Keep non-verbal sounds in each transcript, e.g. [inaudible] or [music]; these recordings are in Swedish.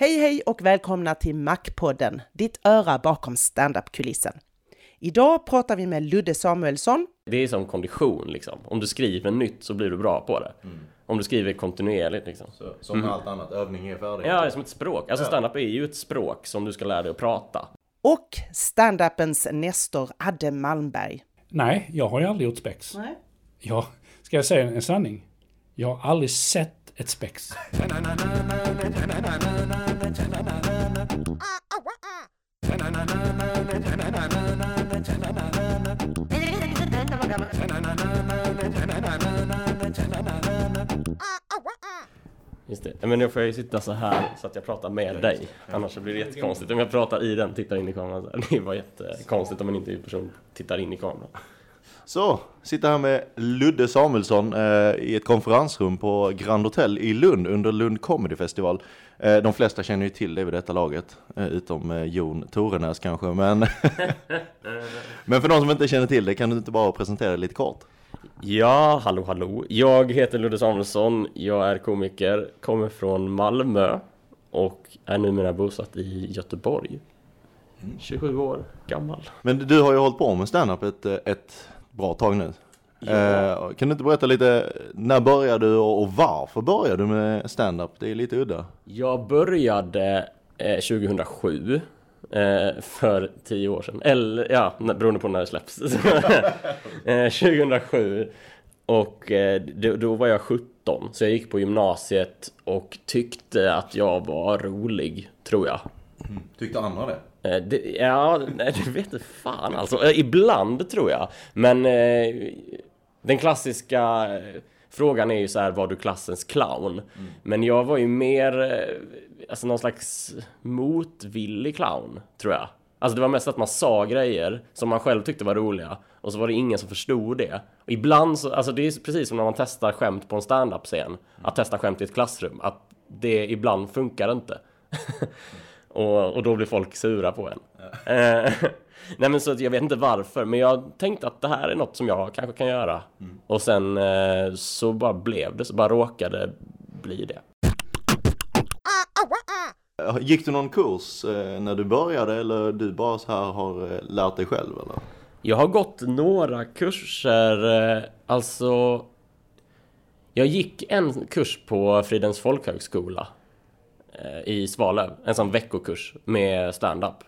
Hej hej och välkomna till Mac-podden, ditt öra bakom standup-kulissen. Idag pratar vi med Ludde Samuelsson. Det är som kondition liksom. Om du skriver nytt så blir du bra på det. Mm. Om du skriver kontinuerligt liksom. Så, som med allt annat, övning är färdighet. Ja, det är som ett språk. Alltså standup är ju ett språk som du ska lära dig att prata. Och standupens Nestor Adde Malmberg. Nej, jag har ju aldrig gjort spex. Nej. Jag, ska jag säga en sanning? Jag har aldrig sett ett spex. Just det. Men nu får jag ju sitta så här så att jag pratar med dig. Annars så blir det jättekonstigt om jag pratar i den, tittar in i kameran. så här. [laughs] Det var jättekonstigt om en intervjuperson tittar in i kameran. Så, sitter här med Ludde Samuelsson eh, i ett konferensrum på Grand Hotel i Lund under Lund Comedy Festival. Eh, de flesta känner ju till det vid detta laget, eh, utom eh, Jon Torenäs kanske. Men, [laughs] men för de som inte känner till det, kan du inte bara presentera dig lite kort? Ja, hallå hallå. Jag heter Ludde Samuelsson. Jag är komiker, kommer från Malmö och är numera bosatt i Göteborg. 27 år gammal. Men du har ju hållit på med standup ett, ett bra tag nu. Ja. Eh, kan du inte berätta lite, när började du och och varför började du med standup? Det är lite udda. Jag började eh, 2007 eh, för 10 år sedan, eller ja, beroende på när det släpps. [laughs] eh, 2007 och eh, då, då var jag 17 så jag gick på gymnasiet och tyckte att jag var rolig, tror jag. Tyckte andra det? Eh, Det, ja, nej, det vet inte fan alltså. Eh, Ibland tror jag. Men eh, den klassiska eh, frågan är ju så här, var du klassens clown? Men jag var ju mer, eh, alltså någon slags motvillig clown, tror jag. Alltså det var mest att man sa grejer som man själv tyckte var roliga och så var det ingen som förstod det. Och ibland så, alltså det är precis som när man testar skämt på en stand-up-scen. Att testa skämt i ett klassrum. Att det ibland funkar inte. [laughs] Och, och då blir folk sura på en. [laughs] [laughs] Nej men så att jag vet inte varför, men jag tänkte att det här är något som jag kanske kan göra. Och sen eh, så bara blev det, så bara råkade bli det. Gick du någon kurs eh, när du började eller du bara så här har eh, lärt dig själv eller? Jag har gått några kurser, alltså Jag gick en kurs på Fridens folkhögskola i Svalöv, en sån veckokurs med stand-up.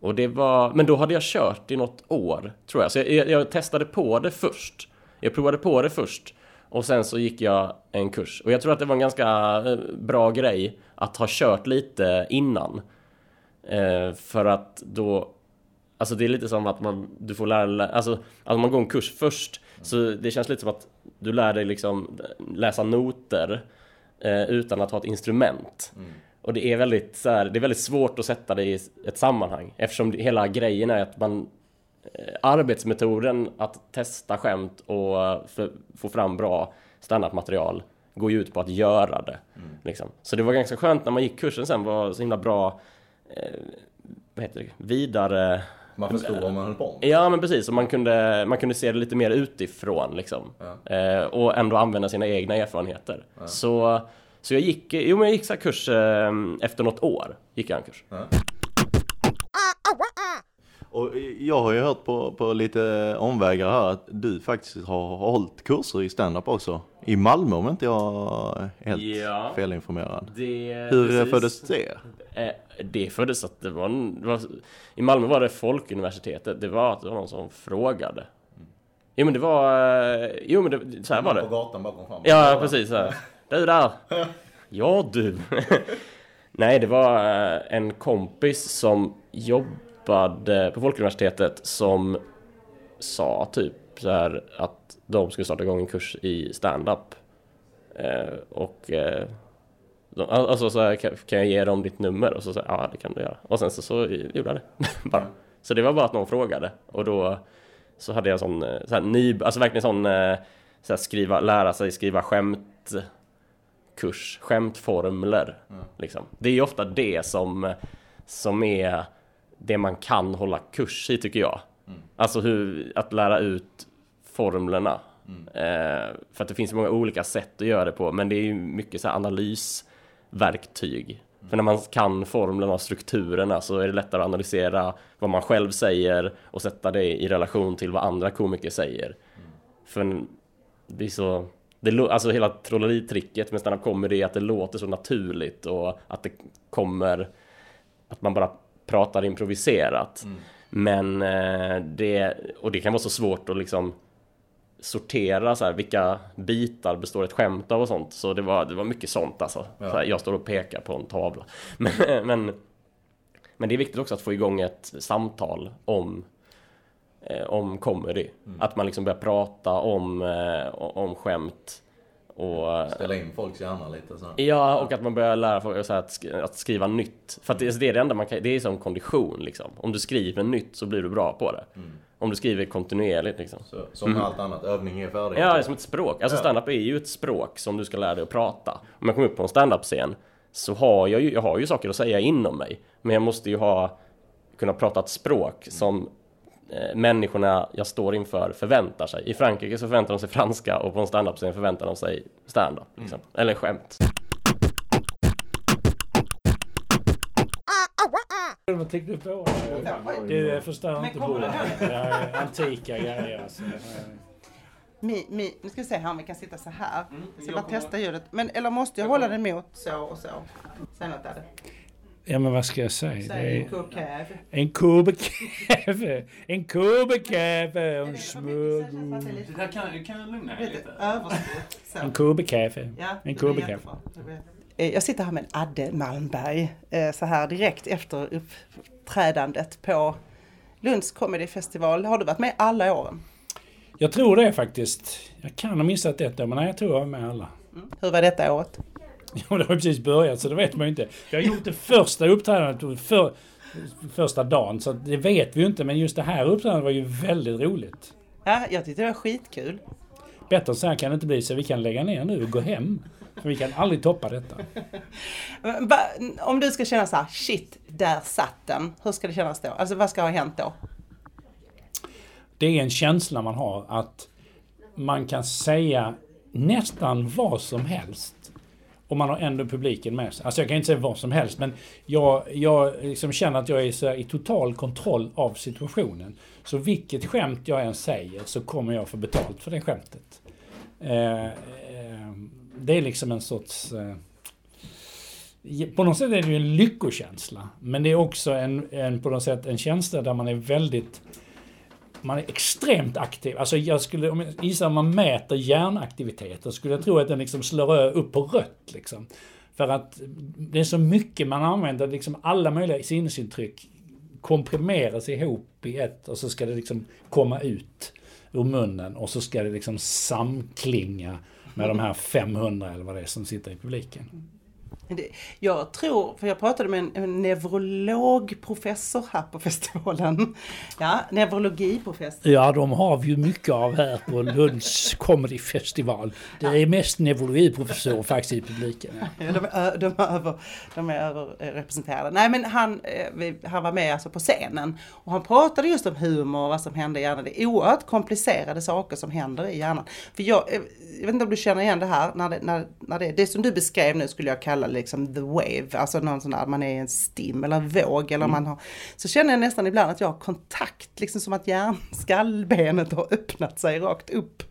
Och det var, men då hade jag kört i något år, tror jag. Så jag, jag, testade på det först. Jag provade på det först. Och sen så gick jag en kurs. Och jag tror att det var en ganska eh, bra grej att ha kört lite innan. Eh, för att då Alltså det är lite som att man, du får lära alltså att man går en kurs först Så det känns lite som att du lär dig liksom läsa noter eh, Utan att ha ett instrument Och det är väldigt så här, det är väldigt svårt att sätta det i ett sammanhang Eftersom hela grejen är att man eh, Arbetsmetoden att testa skämt och eh, för, få fram bra standardmaterial Går ju ut på att göra det liksom. Så det var ganska skönt när man gick kursen sen var så himla bra eh, vad heter det, vidare Man förstod vad man höll på med. Ja men precis, och man kunde, man kunde se det lite mer utifrån liksom. Eh, och ändå använda sina egna erfarenheter. Så, så jag gick, jo men jag gick så här kurs eh, efter något år. Gick jag en kurs. Och jag har ju hört på, på lite omvägar här att du faktiskt har hållit kurser i stand-up också. I Malmö om inte jag är helt Ja. felinformerad. Det, Hur precis. föddes det? Eh, det föddes att det var, det var I Malmö var det Folkuniversitetet. Det var att det var någon som frågade. Jo men det var, eh, jo men det, så här var det. gatan bakom fram. Ja, precis så här. [laughs] Du där! Ja du! [laughs] Nej, det var eh, en kompis som jobbade på Folkuniversitetet som sa typ så här att de skulle starta igång en kurs i stand-up. Eh, och eh, de, alltså så här, kan, kan jag ge dem ditt nummer? Och så sa ja det kan du göra. Och sen så, så gjorde jag det. [laughs] bara. Så det var bara att någon frågade. Och då så hade jag sån, eh, så här, ny, alltså verkligen sån så här, skriva, lära sig skriva skämt kurs, skämtformler. Liksom. Det är ju ofta det som, som är det man kan hålla kurs i tycker jag. Alltså hur, att lära ut formlerna. Eh, för att det finns många olika sätt att göra det på, men det är ju mycket så analysverktyg. För när man kan formlerna och strukturerna så är det lättare att analysera vad man själv säger och sätta det i relation till vad andra komiker säger. För det är så... Det, alltså hela trolleritricket med stand-up comedy är att det låter så naturligt och att det kommer... Att man bara pratar improviserat. Men eh, det... Och det kan vara så svårt att liksom sortera så här, vilka bitar består ett skämt av och sånt. Så det var, det var mycket sånt alltså. Så här, jag står och pekar på en tavla. [laughs] Men, men, men det är viktigt också att få igång ett samtal om om comedy. Att man liksom börjar prata om, eh, om skämt. Och, Ställa in folks hjärna lite så. Ja, och att man börjar lära folk att, sk- att skriva nytt. För att det, det är det enda man kan, det är som kondition liksom. Om du skriver nytt så blir du bra på det. Om du skriver kontinuerligt liksom. så som med allt annat, övning är färdig. Ja, det är som ett språk. Alltså stand-up är ju ett språk som du ska lära dig att prata. Om jag kommer upp på en stand-up-scen så har jag ju, jag har ju saker att säga inom mig. Men jag måste ju ha, kunna prata ett språk som eh, människorna jag står inför förväntar sig. I Frankrike så förväntar de sig franska och på en stand-up-scen förväntar de sig stand-up. Liksom. Eller skämt. Vad tänkte du på? Du eh, förstör inte bordet. Det här är antika grejer alltså. Mi, mi, nu ska vi se här om vi kan sitta så här. Jag ska bara testa ljudet. Men, eller måste jag hålla den mot så och så? Säg något där. Ja men vad ska jag säga? Det Säg är kokäv. en kubekaffe. En kubekaffe och en smörgås. Det där kan, kan jag lugna dig Lite. En kubekaffe. Ja, En. Det blir- Eh, Jag sitter här med Adde Malmberg eh, så här direkt efter uppträdandet på Lunds Comedy Festival. Har du varit med alla åren? Jag tror det faktiskt. Jag kan ha missat ett år, men nej, jag tror jag var med alla. Hur var detta året? [laughs] Ja, det har ju precis börjat så det vet man ju inte. Jag har gjort det [laughs] första uppträdandet för, första dagen, så det vet vi ju inte. Men just det här uppträdandet var ju väldigt roligt. Ja, jag tyckte det var skitkul. Bättre så här kan det inte bli, så vi kan lägga ner nu och gå hem. För vi kan aldrig toppa detta. [laughs] Om du ska känna så här, shit, där satt den. Hur ska det kännas då? Alltså vad ska ha hänt då? Det är en känsla man har att man kan säga nästan vad som helst. Och man har ändå publiken med sig. Alltså jag kan inte säga vad som helst men jag, jag liksom känner att jag är så i total kontroll av situationen. Så vilket skämt jag än säger så kommer jag få betalt för det skämtet. Eh, eh, det är liksom en sorts... Eh, på något sätt är det ju en lyckokänsla. Men det är också en, en, på något sätt en känsla där man är väldigt man är extremt aktiv. Alltså jag skulle, om jag gissar om man mäter hjärnaktiviteten skulle jag tro att den liksom slår upp på rött liksom. För att det är så mycket man använder, liksom alla möjliga sinnesintryck komprimeras ihop i ett och så ska det liksom komma ut ur munnen och så ska det liksom samklinga med de här 500 eller vad det är som sitter i publiken. Jag tror, för jag pratade med en, en neurologprofessor här på festivalen. Ja, neurologiprofessor. Ja, de har vi ju mycket av här på Lunds Comedy Festival. Det är mest neurologiprofessorer faktiskt i publiken. Ja, De är, de är, över, de är överrepresenterade. Nej men han, eh, han var med alltså på scenen och han pratade just om humor och vad som händer i hjärnan. Det är oerhört komplicerade saker som händer i hjärnan. För jag, eh, jag vet inte om du känner igen det här, när det, när, när det, det som du beskrev nu skulle jag kalla liksom the wave, alltså någon sån där, man är i en stim eller våg eller man har, så känner jag nästan ibland att jag har kontakt, liksom som att hjärn, skallbenet har öppnat sig rakt upp.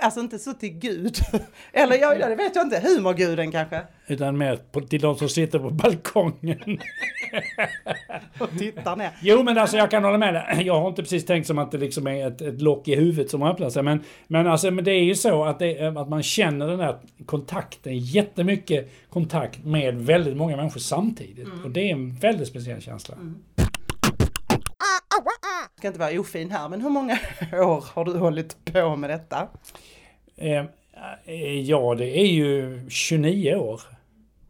Alltså inte så till Gud. [laughs] Eller ja, det vet jag inte, humorguden kanske. Utan mer på, till de som sitter på balkongen. [laughs] Och tittar ner. Jo men alltså jag kan hålla med dig. Jag har inte precis tänkt som att det liksom är ett, ett lock i huvudet som öppnar sig. Men, men, alltså, men det är ju så att, det, att man känner den här kontakten, jättemycket kontakt med väldigt många människor samtidigt. Och det är en väldigt speciell känsla. Jag ska inte vara ofin här, men hur många [laughs] år har du hållit på med detta? Eh, eh, ja, det är ju 29 år.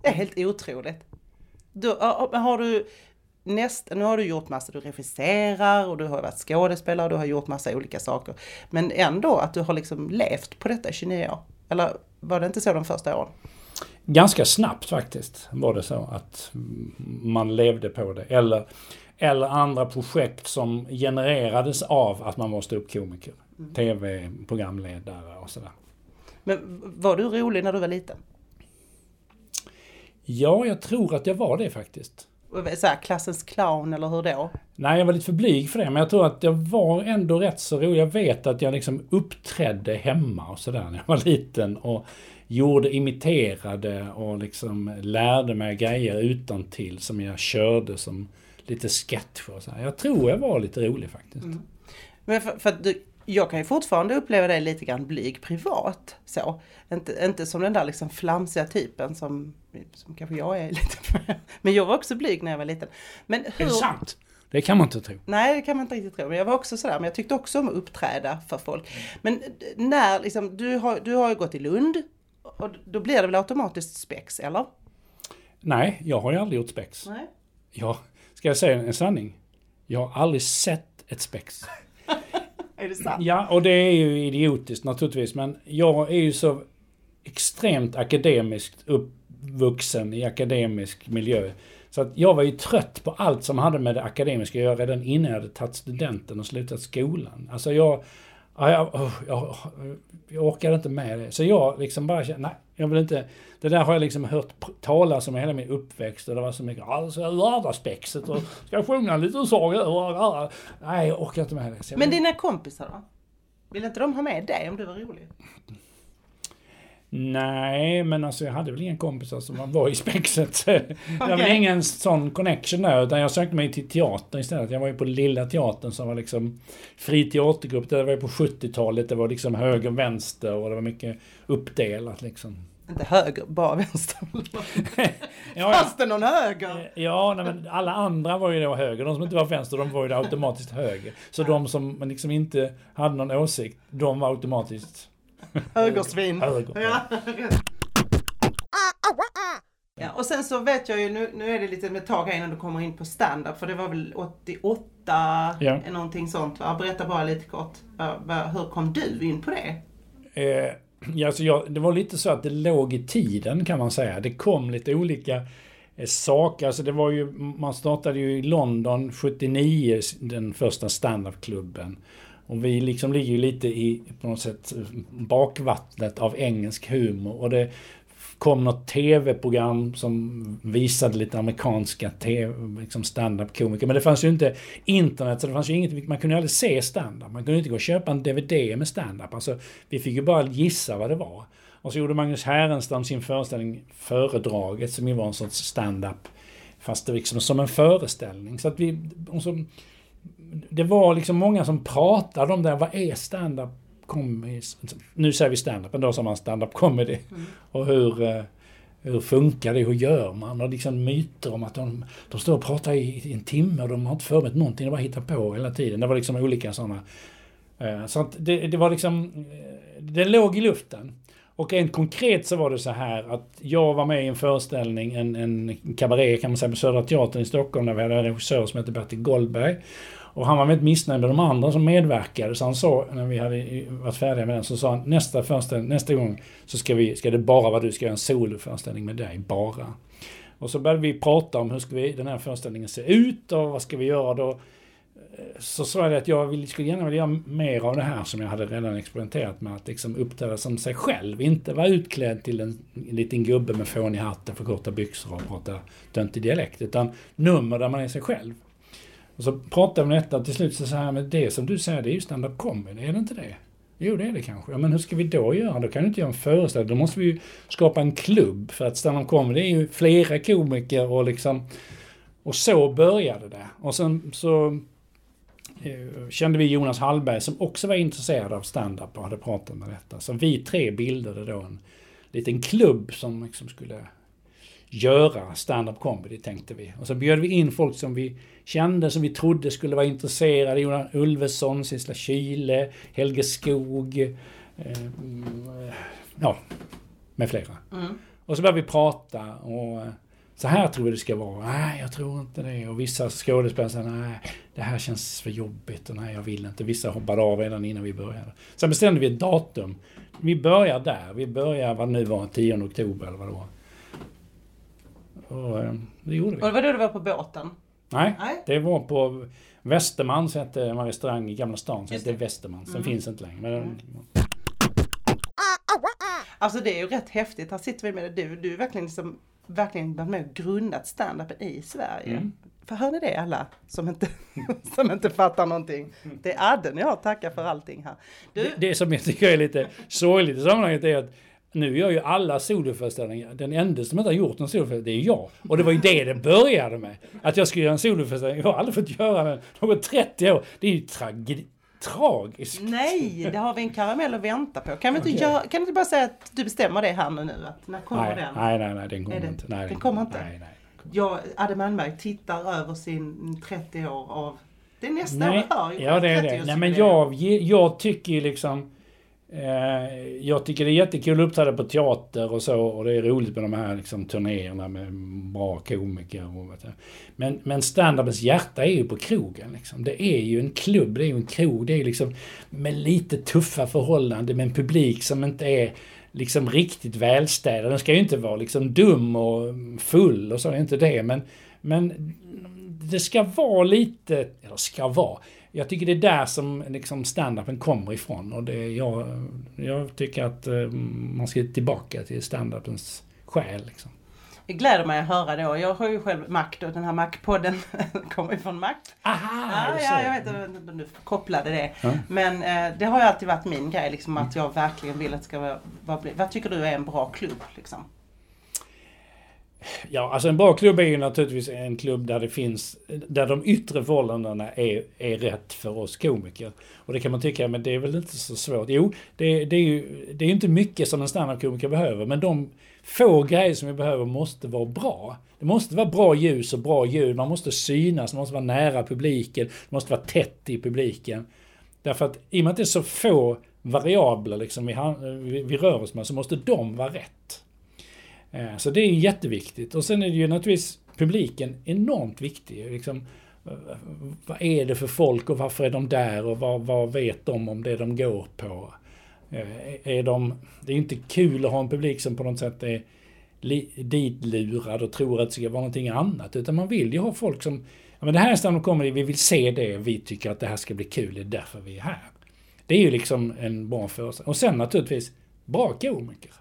Det är helt otroligt. Du, har du näst, nu har du gjort massa, du regisserar och du har varit skådespelare och du har gjort massa olika saker. Men ändå att du har liksom levt på detta i 29 år. Eller var det inte så de första åren? Ganska snabbt faktiskt var det så att man levde på det. Eller, eller andra projekt som genererades av att man var ståuppkomiker. TV-programledare och sådär. Men var du rolig när du var liten? Ja, jag tror att jag var det faktiskt. Så här, klassens clown eller hur då? Nej, jag var lite för blyg för det, men jag tror att jag var ändå rätt så rolig. Jag vet att jag liksom uppträdde hemma och sådär när jag var liten och gjorde, imiterade och liksom lärde mig grejer utan till som jag körde som lite sketch och så här. Jag tror jag var lite rolig faktiskt. Mm. Men för, för att du, jag kan ju fortfarande uppleva dig lite grann blyg privat. Så. Inte, inte som den där liksom flamsiga typen som, som kanske jag är [laughs] lite. Men jag var också blyg när jag var liten. Men hur... Är det sant? Det kan man inte tro. Nej, det kan man inte riktigt tro. Men jag var också sådär, men jag tyckte också om att uppträda för folk. Men när liksom, du har, du har ju gått i Lund och då blir det väl automatiskt spex, eller? Nej, jag har ju aldrig gjort spex. Nej. Jag, ska jag säga en sanning? Jag har aldrig sett ett spex. [laughs] Är det sant? Ja, och det är ju idiotiskt naturligtvis, men jag är ju så extremt akademiskt uppvuxen i akademisk miljö. Så att jag var ju trött på allt som hade med det akademiska att göra redan innan jag hade tagit studenten och slutat skolan. Alltså jag... Ja, jag, oh, jag, jag orkade inte med det. Så jag liksom bara kände, nej, jag vill inte... Det där har jag liksom hört talas om hela min uppväxt och det var så mycket, alltså lördagspexet och ska jag sjunga en liten sång? Nej, jag orkar inte med det. Men dina kompisar då? Vill inte de ha med dig om du var rolig? Nej, men alltså jag hade väl inga kompisar som var i spexet. [laughs] Var väl Okej. ingen sån connection där, utan jag sökte mig till teater istället. Jag var ju på Lilla Teatern som var liksom fri teatergrupp. Det var ju på 70-talet. Det var liksom höger, vänster och det var mycket uppdelat liksom. Inte höger, bara vänster. [laughs] Ja, ja. Fanns det någon höger? Ja, nej, men alla andra var ju då höger. De som inte var vänster, de var ju automatiskt höger. Så de som liksom inte hade någon åsikt, de var automatiskt Högersvin. höger. Ja. Ja, och sen så vet jag ju, nu, nu är det lite med ett tag här innan du kommer in på stand-up för det var väl 88, Ja. någonting sånt va? Berätta bara lite kort, hur kom du in på det? Eh, ja, alltså jag, det var lite så att det låg i tiden kan man säga. Det kom lite olika eh, saker. Alltså det var ju, man startade ju i London 79, den första standupklubben. Och vi liksom ligger ju lite i på något sätt bakvattnet av engelsk humor. Och det kom något tv-program som visade lite amerikanska TV, liksom standup-komiker. Men det fanns ju inte internet, så det fanns ju inget, man kunde ju aldrig se standup. Man kunde inte gå och köpa en DVD med standup. Alltså, vi fick ju bara gissa vad det var. Och så gjorde Magnus Härenstam sin föreställning Föredraget, som ju var en sorts standup, Fast det liksom som en föreställning. Så att vi... Och så, det var liksom många som pratade om det. Vad är stand-up comedy? Nu säger vi stand-up, men då sa man stand-up comedy. Och hur, eh, hur funkar det? Hur gör man? Och liksom myter om att de, de står och pratar i, i en timme och de har inte förberett någonting. De bara hittar på hela tiden. Det var liksom olika sådana. eh, Så att det, det var liksom... eh, Det låg i luften. Och rent konkret så var det så här att jag var med i en föreställning, en, en kabaré kan man säga, på Södra Teatern i Stockholm där vi hade en regissör som hette Bertil Goldberg. Och han var väldigt missnöjd med de andra som medverkade. Så han sa, när vi hade varit färdiga med den, så sa han nästa, föreställning, nästa gång så ska, vi, ska det bara vara du, ska göra en soloföreställning med dig, bara. Och så började vi prata om hur ska vi, den här föreställningen se ut och vad ska vi göra då? Så sa jag att jag vill, skulle gärna vilja göra mer av det här som jag hade redan experimenterat med. Att liksom uppträda som sig själv. Inte vara utklädd till en, en liten gubbe med fånig hatt och för korta byxor och prata töntig dialekt. Utan nummer där man är sig själv. Och så pratade vi om detta och till slut så sa han, men det som du säger det är ju stand-up comedy, är det inte det? Jo, det är det kanske. Ja, men hur ska vi då göra? Då kan du inte göra en föreställning. Då måste vi ju skapa en klubb. För att stand-up comedy är ju flera komiker och liksom... Och så började det. Och sen så eh, kände vi Jonas Hallberg som också var intresserad av stand-up och hade pratat med detta. Så vi tre bildade då en liten klubb som liksom skulle göra stand-up comedy tänkte vi. Och så bjöd vi in folk som vi kände, som vi trodde skulle vara intresserade. Jonas Ulveson, Sissela Kyle, Helge Skog, eh, mm, ja, med flera. Mm. Och så började vi prata och eh, så här tror vi det ska vara. Nej, jag tror inte det. Och vissa skådespelare sa nej, det här känns för jobbigt och nej, jag vill inte. Vissa hoppade av redan innan vi började. Sen bestämde vi ett datum. Vi börjar där. Vi börjar, vad nu var, 10 oktober eller vad det var. Och eh, det gjorde vi. Och det var då du var på båten? Nej, Nej. det var på Västermans hette en restaurang i Gamla stan som hette det. Västermans. Den Mm. finns inte längre. Den, Alltså det är ju rätt häftigt. Här sitter vi med det. Du, du är verkligen liksom verkligen varit med och grundat standupen i Sverige. Mm. För hör ni det alla som inte, [laughs] som inte fattar någonting? Det är Adden jag tackar för allting här. Du, Det, det som jag tycker är lite sorgligt i sammanhanget är att nu gör ju alla soloföreställningar. Den enda som inte har gjort en soloföreställning, det är jag. Och det var ju det det började med. Att jag skulle göra en soloföreställning. Jag har aldrig fått göra den. Något 30 år. Det är ju tragedi- tragiskt. nej, det har vi en karamell att vänta på. Kan, vi inte Okej. göra, kan du inte bara säga att du bestämmer det här nu? Att när kommer Nej, den? nej, nej, nej, den kommer inte. Nej, den kommer inte? Nej, nej. Jag, Adde Malmberg tittar över sin 30 år av... Det är nästa Nej, år ja det är det. 30-årsjubileum. Nej men jag, jag tycker ju liksom... Eh, jag tycker det är jättekul att uppträda på teater och så och det är roligt med de här liksom, turnéerna med bra komiker och vad. Men, men standupens hjärta är ju på krogen liksom. Det är ju en klubb, det är ju en krog. Det är liksom med lite tuffa förhållanden med en publik som inte är liksom riktigt välstädad. Den ska ju inte vara liksom dum och full och så, det är inte det. Men, men det ska vara lite, eller ska vara. Jag tycker det är där som liksom standupen kommer ifrån och det, jag, jag tycker att eh, man ska tillbaka till standupens själ. Liksom. Det gläder mig att höra då. Jag har ju själv Mac då, den här Mac-podden [laughs] kommer från Mac. Aha! Ja, ja, jag vet inte om du kopplade det. Ja. Men eh, det har ju alltid varit min grej, liksom, att jag verkligen vill att det ska vara... Vad, vad tycker du är en bra klubb? Liksom? Ja, alltså en bra klubb är ju naturligtvis en klubb där det finns, där de yttre förhållandena är, är rätt för oss komiker. Och det kan man tycka, men det är väl inte så svårt. Jo, det, det är ju det är inte mycket som en standardkomiker behöver, men de få grejer som vi behöver måste vara bra. Det måste vara bra ljus och bra ljud, man måste synas, man måste vara nära publiken, det måste vara tätt i publiken. Därför att i och med att det är så få variabler liksom vi, vi, vi rör oss med så måste de vara rätt. Eh, så det är jätteviktigt. Och sen är det ju naturligtvis publiken enormt viktig. Liksom, eh, vad är det för folk och varför är de där och vad, vad vet de om det de går på? Eh, är de, det är ju inte kul att ha en publik som på något sätt är ditlurad och tror att det ska vara någonting annat. Utan man vill ju ha folk som, ja men det här är stand-up comedy, vi vill se det, vi tycker att det här ska bli kul, det är därför vi är här. Det är ju liksom en bra föreställning. Och sen naturligtvis, bra komiker.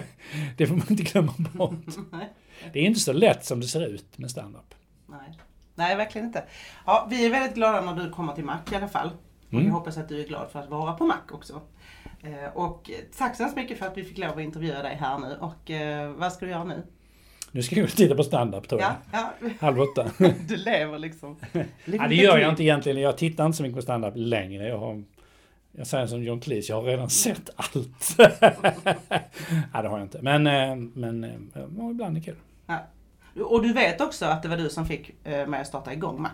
[laughs] det får man inte glömma bort. [laughs] Det är inte så lätt som det ser ut med stand-up. Nej. Nej, verkligen inte. Ja, vi är väldigt glada när du kommer till Mac i alla fall. Och Mm. vi hoppas att du är glad för att vara på Mac också. Eh, Och tack så hemskt mycket för att vi fick lov att intervjua dig här nu. Och eh, vad ska du göra nu? Nu ska jag titta på stand-up tror jag. Ja, ja. Halv åtta. [laughs] Du lever liksom. Ja, det gör jag inte egentligen. Jag tittar inte så mycket på stand-up längre. Jag har... Jag säger som John Cleese, jag har redan sett allt. [laughs] Nej, det har jag inte. Men, eh, men eh, ja, ibland är det kul. Ja. Och du vet också att det var du som fick eh, mig att starta igång Mac.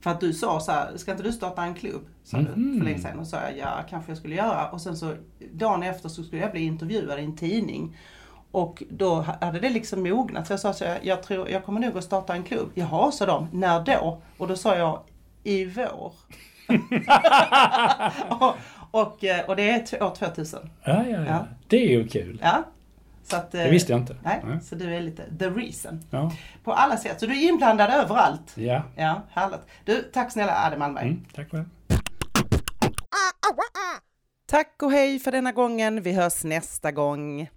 För att du sa så här, ska inte du starta en klubb? Sa du Mhm. för länge sedan. Och sa jag, ja kanske jag skulle göra. Och sen så dagen efter så skulle jag bli intervjuad i en tidning. Och då hade det liksom mognat. Så jag sa så här, jag tror, jag kommer nog att starta en klubb. Jaha, sa de. När då? Och då sa jag, i vår. Och, [laughs] och, eh, och det är år 2000. Ja, ja, ja. Ja. Det är ju kul. Ja. Så att, Det visste jag inte. Nej, Nej. så du är lite the reason. Ja, På alla sätt. Så du är inblandad överallt. ja. Ja, härligt. Du, tack snälla Adde Malmberg. Mm, tack själv. Tack och hej för denna gången. Vi hörs nästa gång.